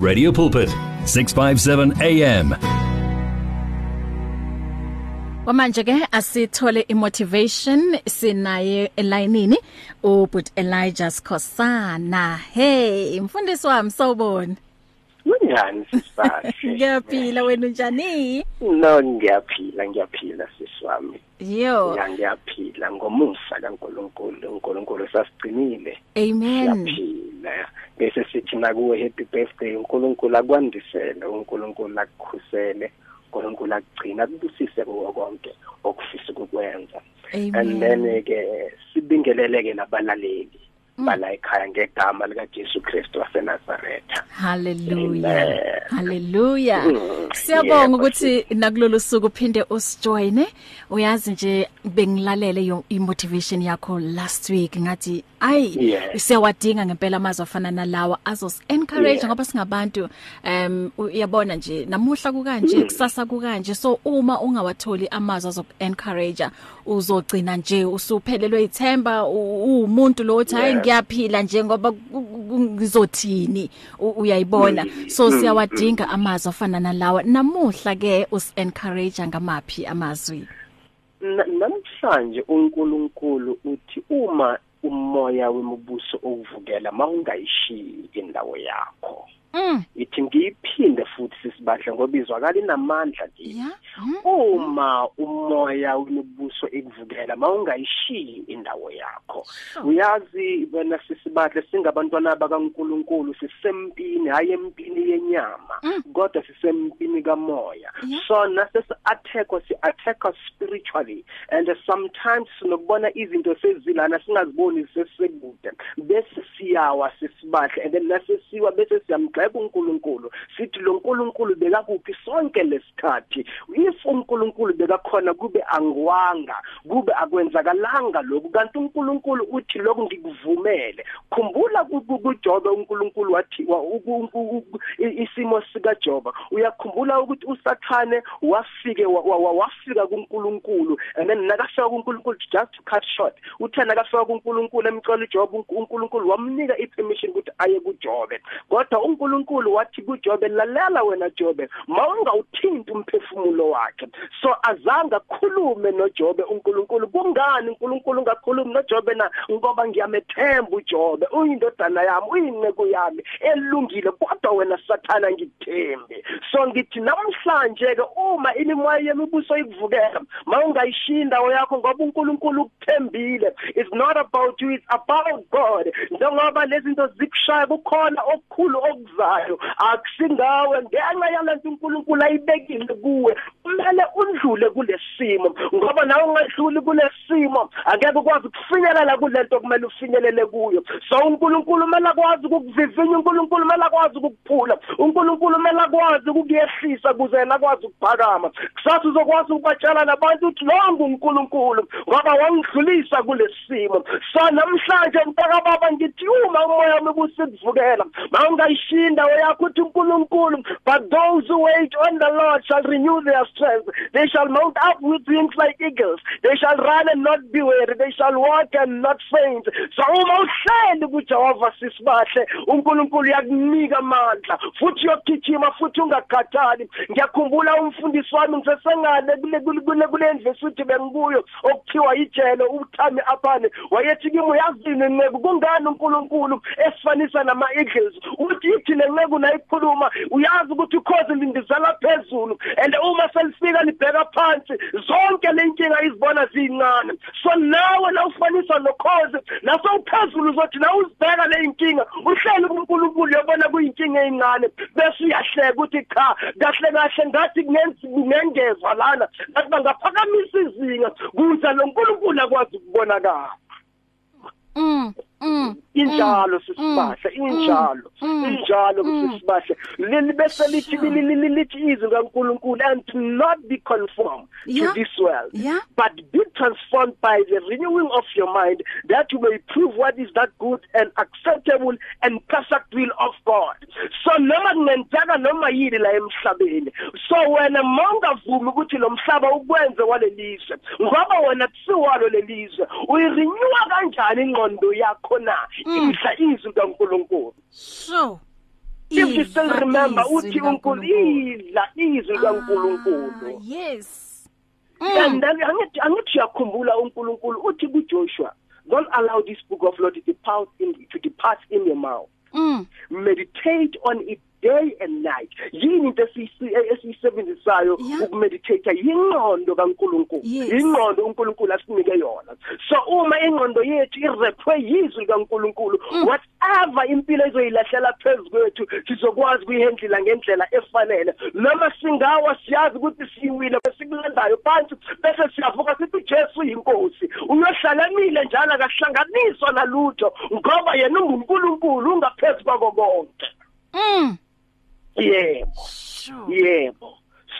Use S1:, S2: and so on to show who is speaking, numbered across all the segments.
S1: Radio Pulpit 657 AM
S2: Wamanje ke asithole imotivation sinaye elayinini ubut Elijah Skosana hey mfundisi wami sawubona
S3: Kunjani sisibahle?
S2: Ngiyaphila wena unjani?
S3: No ngiyaphila ngiyaphila sisiwami.
S2: Yo.
S3: Ya ngiyaphila ngomusa kaNkuluNkulu. uNkulunkulu sasigcinile.
S2: Amen.
S3: Siyaphila. Bese sithi nakuwe happy birthday uNkulunkulu akwandisele, uNkulunkulu akukhusele, uNkulunkulu akugcina kubusise kuwo konke okufisa ukukwenza.
S2: Amen.
S3: And then ke sibingeleleke nabalaleli. Bala ekhaya ngegama lika Jesu Kristu waseNazaretha.
S2: Hallelujah.
S3: Amen.
S2: Hallelujah.
S3: Mm,
S2: Siyabonga
S3: yebo,
S2: ukuthi nakulolu suku uphinde usijoine. Uyazi nje bengilalele yo imotivation yakho last week ngathi ay
S3: Yes.
S2: siyawadinga ngempela amazwi afana nalawa azos encourage
S3: Yeah.
S2: ngoba singabantu um uyabona nje namuhla kukanje kusasa kukanje so uma ungawatholi amazwi azok encourage uzogcina nje usuphelelwe ithemba u- umuntu lo uthi hayi
S3: Yeah.
S2: Ngiyaphila nje ngoba ku- ku- ngizothini U- uyayibona. So siyawadinga amazwi afana nalawa. Namuhla ke us encourage ngamaphi amazwi?
S3: Na- namhlanje uNkulunkulu uthi uma umoya wemibuso okuvukela mawungayishiyi indawo yakho.
S2: mm
S3: ithi ngiyiphinde futhi sisibahle ngoba izwakala inamandla kithi
S2: yeah mm.
S3: uma umoya wemibuso ekuvukela mawungayishiyi indawo yakho
S2: Sure.
S3: uyazi wena sisibahle singabantwana bakaNkuluNkulu sisempini hayi empini yenyama
S2: Mm.
S3: kodwa sisempini kamoya
S2: Yeah.
S3: so nasesi attack si attack spiritually and sometimes sinokubona izinto sezilana singaziboni sesekude bese siyawa sisibahle and then nasesiwa bese siyamgxeka uNkulunkulu sithi lo nkulunkulu bekakuphi sonke lesikhathi. If uNkulunkulu bekakhona kube angiwanga kube akwenzakalanga lokhu. Kanti uNkulunkulu uthi lokhu ngikuvumele. Khumbula ku- ku- kuJobe uNkulunkulu wathi wa- uku- uku- uku- i- isimo sika Job uyakhumbula ukuthi usathane wafike wa- wa- wa- wafika kuNkulunkulu and then nakafika kuNkulunkulu just to cut short uthe nakafika kuNkulunkulu emcela uJob uNk- uNkulunkulu wamnika ipermission ukuthi aye kuJobe. Kodwa uNkulunkulu wathi kuJobe lalela wena Jobe mawungawuthinti umphefumulo wakhe. So azange akhulume noJobe uNkulunkulu kungani uNkulunkulu ngakhulumi noJobe na? Ngoba ngiyamethemba uJobe uyindodana yami uyinceku yami elungile kodwa wena sathana ngithembe. So ngithi namhlanje ke uma imimoya yemibuso ikuvukela mawungayishiya indawo yakho ngoba uNkulunkulu ukuthembile. It's not about you it's about God. Njengoba lezi zinto zikushaya kukhona okukhulu okuzayo akusingawe ngenxa yalento uNkulunkulu ayibekile kuwe. Kumele undlule kulesimo ngoba nawe ungadluli kulesimo angeke ukwazi ukufinyelela kulento kumele ufinyelele kuyo. So uNkulunkulu kumele akwazi ukukuvivinya uNkulunkulu kumele akwazi ukukuphula uNkulunkulu kumele akwazi ukukuyehlisa ukuze yena akwazi ukuphakama kusasa uzokwazi ukubatshela nabantu ukuthi lo nguNkulunkulu ngoba wangidlulisa kulesimo so namhlanje mntaka baba ngithi uma umoya wami kusikuvukela mawungayishinda yakho uthi uNkulunkulu but those who wait on the Lord shall renew their strength. They shall mount up with wings like eagles. They shall run and not be weary. They shall walk and not faint. So uma uhleli kuJehova sisibahle uNkulunkulu uyakunika amandla futhi uyogijima futhi ungakhathali. Ngiyakhumbula umfundisi wami ngisesengale kule kule kule kule university bengikuyo okuthiwa ijele uthami aphane wayethi kimi uyazini nceku? Kungani uNkulunkulu esifanisa nama eagles uthi ithi lenceku nayikhuluma uyazi ukuthi ukhozi lindizela phezulu and uma selifika libheka phansi zonke lenkinga izibona zincane so nawe la ufanisa nokhozi naso uphezulu uzothi na uzibheka le inkinga uhleli kuNkulunkulu yabona kuyinkinga encane bese uyahleka ukuthi cha kahle kahle ngathi kunengezwa lana. Ngathi bangaphakamisa izinga kuze lo nkulunkulu akwazi ukubonakala.
S2: Mm mm.
S3: Injalo sisibahle injalo
S2: mm,
S3: injalo
S2: mm.
S3: sisibahle leli bese lithi lithi izwi kaNkulunkulu and not be conformed
S2: Yeah.
S3: to this world
S2: Yeah.
S3: but be transformed by the renewing of your mind that you may prove what is that good and acceptable and perfect will of God. So noma kungenzeka noma yini la emhlabeni so wena mawungavumi ukuthi lo mhlaba ukwenze walelizwe ngoba wena kusiwalo lelizwe uyirenewa kanjani ingqondo yakho? Na?
S2: Mm.
S3: idla izwi kaNkulunkulu
S2: so
S3: if you still remember uthi uNkulunkulu idla izwi likaNkulunkulu
S2: Ah, yes.
S3: And then angithi angithi uyakhumbula uNkulunkulu uthi kuJoshua don't allow this book of law to depart in to depart in your mouth.
S2: Mm.
S3: Meditate on it. Day and night. Yini into esiyisi- esiyisebenzisayo
S2: Yeah.
S3: ukumeditate yingqondo kaNkulunkulu.
S2: Yes.
S3: ingqondo uNkulunkulu asinike yona. So uma ingqondo yethu irephwe yizwi kaNkulunkulu
S2: Mm.
S3: whatever impilo ezoyilahlela phezulu sizokwazi kuyihendlela ngendlela efanele. Noma singawa siyazi ukuthi siwile besikulandayo phansi bese siyavuka sithi Jesu yinkosi uyohlala emile njalo akahlanganiswa nalutho ngoba yena unguNkulunkulu ungaphezulu kwako konke.
S2: Mm.
S3: Yebo.
S2: Sure.
S3: Yebo.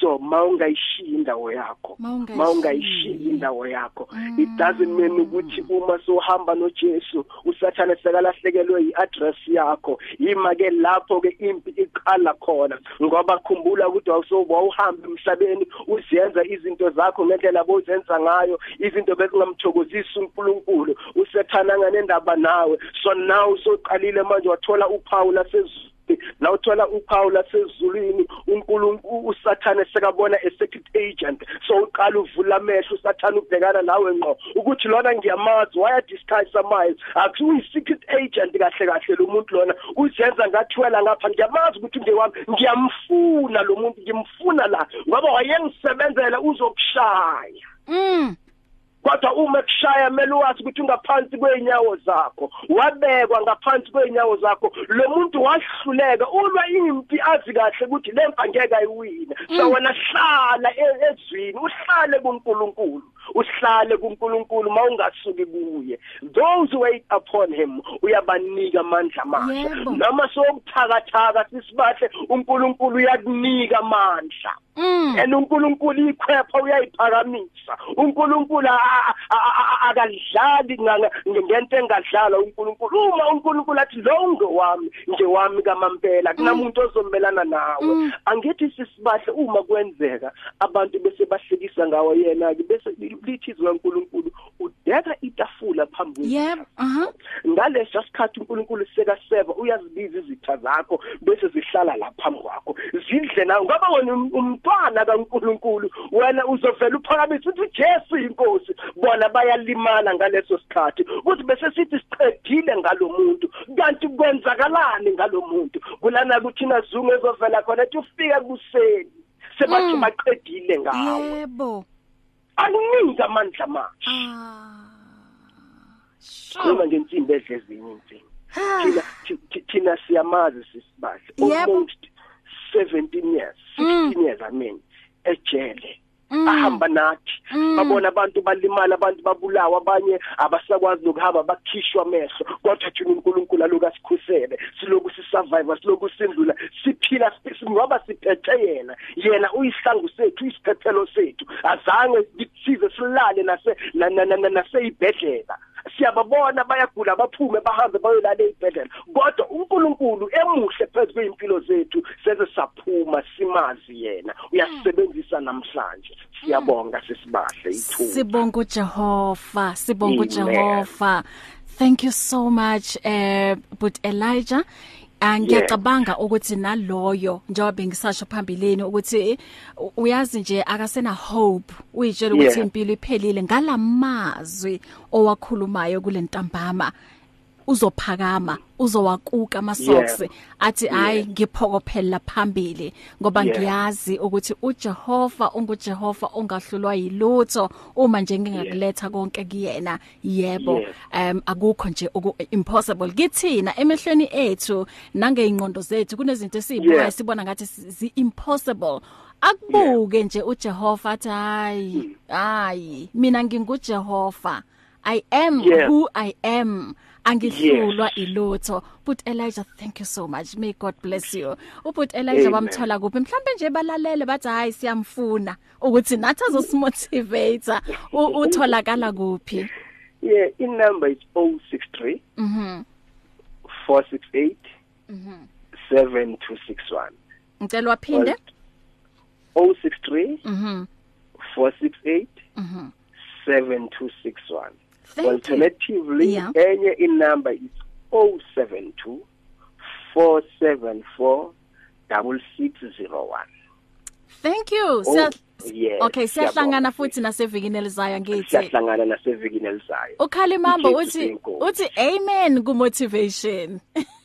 S3: So mawungayishiya indawo yakho
S2: Mawungayishiyi.
S3: mawungayishiya indawo yakho
S2: Mm.
S3: it doesn't mean ukuthi uma sohamba noJesu usathane sekalahlekelwe iaddress yakho. Ima ke lapho ke impi iqala khona ngoba khumbula ukuthi awusoba uhamba emhlabeni uzenza izinto zakho ngendlela bozenza ngayo izinto bezingamthokozisi uNkulunkulu. Usethana ngendaba nawe. So now soqalile manje wathola uphawu lasezulu la uthola uphawu lasezulwini uNkulunkulu usathane sekabona a secret agent. So uqala uvula amehlo usathane ubhekana nawe ngqo ukuthi lona ngiyamazi waya discuss miles? Akuyi secret agent kahle kahle lo muntu lona. Uzenza ngathwela ngapha ngiyamazi ukuthi ngewami ngiyamfuna lo muntu ngimfuna la ngoba wayengisebenzela uzokushaya.
S2: Mm.
S3: Kodwa uma kushaya mele wazi ukuthi ungaphansi kweinyawo zakho wabekwa ngaphansi kweinyawo zakho lo muntu wahluleka ulwa impi azi kahle ukuthi lempa ngeke ayiwine. So wena hlala e- ezwini uhlale kuNkulunkulu. Uhlale kuNkulunkulu mawungasuki kuye. Those who wait upon him uyabanika amandla amasha.
S2: Yebo.
S3: noma sokuthakathaka sisibahle uNkulunkulu uyakunika amandla.
S2: Mm.
S3: And uNkulunkulu ikhwepha uyayiphakamisa. uNkulunkulu a- a- a- a- akadlali nga- ngento engadlala uNkulunkulu. Uma uNkulunkulu athi lo ungewami ngewami kamampela kunamuntu ozomelana nawe. Angithi sisibahle uma kwenzeka abantu bese bahlekisa ngawo yena ke bese lithi izwi kaNkulunkulu udeka itafula phambi kwethu.
S2: Yebo aha
S3: ngaleso sikhathi uNkulunkulu sekaseva uyazibiza izitha zakho bese zihlala la phambi kwakho. Zidle nawe ngoba wena um- umntwana kaNkulunkulu wena uzovela uphakamise uthi Jesu inkosi bona bayalimala ngaleso sikhathi ukuthi bese sithi siqedile ngalomuntu kanti kwenzakalani ngalomuntu kulana kuthina zungu ezovela khona ethi ufike kuseni sebathi
S2: Mm.
S3: baqedile ngawe.
S2: Yebo.
S3: Akunika amandla amasha
S2: ah
S3: khuluma ngensimbi edle ezinye insimbi
S2: Ah,
S3: thina thi- thi- thina siyamazi sisibahle. Almost 17 years 16 years i mean ejele.
S2: Mm.
S3: ahamba nathi
S2: Mm.
S3: babona abantu balimala abantu babulawa abanye abasakwazi nokuhamba bakhishwa amehlo. Kodwa thina uNkulunkulu aloku asikhusele siloku sisurvive siloku sindlula siphila siphi- ngoba siphethe yena. Yena uyisihlangu sethu uyisiphephelo sethu. Azange size silale nase na- na- na- naseyibhedlela. Siyababona bayagula baphume bahambe bayolala ezibhedlela kodwa uNkulunkulu emuhle phezulu kwezimpilo zethu seze saphuma simazi yena. Uyasebenzisa namhlanje. Siyabonga sisibahle ithuba.
S2: Sibonga uJehova sibonga
S3: Amen.
S2: uJehova. Thank you so much eh but Elijah angiyacabanga ukuthi naloyo njengoba ngisasho phambilini ukuthi u- uyazi nje akasena hope uyitshela ukuthi
S3: Yeah.
S2: impilo iphelile ngalamazwi owakhulumayo kulentambama uzophakama uzowakuka amasocks
S3: Yeah.
S2: athi hayi ngiphokophela phambili ngoba
S3: Yeah.
S2: ngiyazi ukuthi uJehova unguJehova ongahlulwa yilutho uma nje ngingakuletha konke kuyena yebo
S3: Yes.
S2: um akukho nje oku impossible kithina emehlweni ethu nangeyinqondo zethu kunezinto esizibuka
S3: Yeah.
S2: sibona ngathi zi impossible akubuke nje uJehova athi hayi hayi mina nginguJehova I am
S3: Yeah.
S2: who I am angihlulwa
S3: Yes.
S2: ilutho. But Elijah thank you so much. May God bless you. Ubut Elijah
S3: Amen.
S2: bamthola kuphi? Mhlambe nje balalele bathi hayi siyamfuna. Ukuthi nathi azosimotivate U- utholakala kuphi?
S3: Yeah inumber is 063
S2: mhm
S3: 468
S2: mhm
S3: 7261
S2: ngicela waphinde?
S3: 063
S2: mhm
S3: 468
S2: mhm
S3: 7261
S2: Thank you.
S3: alternatively
S2: Yeah.
S3: enye inumber is 072 474 6601
S2: Thank you.
S3: Oh,
S2: Siya
S3: yes,
S2: Okay, siyahlangana
S3: siyabonga.
S2: futhi nasevikini elizayo ngithi.
S3: siyahlangana nasevikini elizayo
S2: Ukhalimamba
S3: Ujesu
S2: uthi
S3: Senkosi.
S2: uthi amen ku motivation.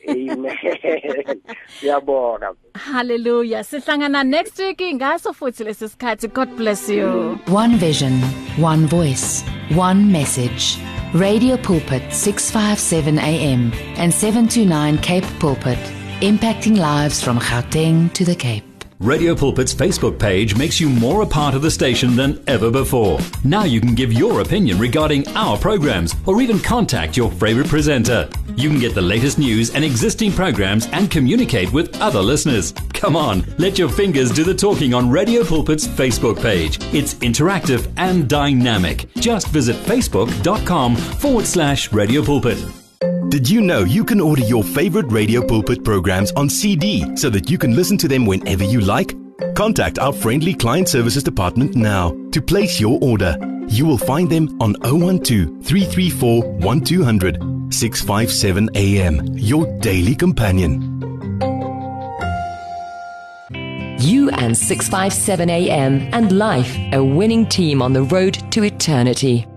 S3: amen siyabonga
S2: Hallelujah. Sihlangana next week ngaso futhi lesisikhathi. God bless you.
S4: One vision, one voice, one message. Radio Pulpit 657 AM and 729 Cape Pulpit, impacting lives from Gauteng to the Cape.
S1: Radio Pulpit's Facebook page makes you more a part of the station than ever before. Now you can give your opinion regarding our programs or even contact your favorite presenter. You can get the latest news and existing programs and communicate with other listeners. Come on, let your fingers do the talking on Radio Pulpit's Facebook page. It's interactive and dynamic. Just visit facebook.com forward slash Radio Pulpit.
S5: Did you know you can order your favorite Radio Pulpit programs on CD so that you can listen to them whenever you like? Contact our friendly client services department now to place your order. You will find them on 012 334 1200 657 AM, your daily companion.
S6: You and 657 AM and life, a winning team on the road to eternity.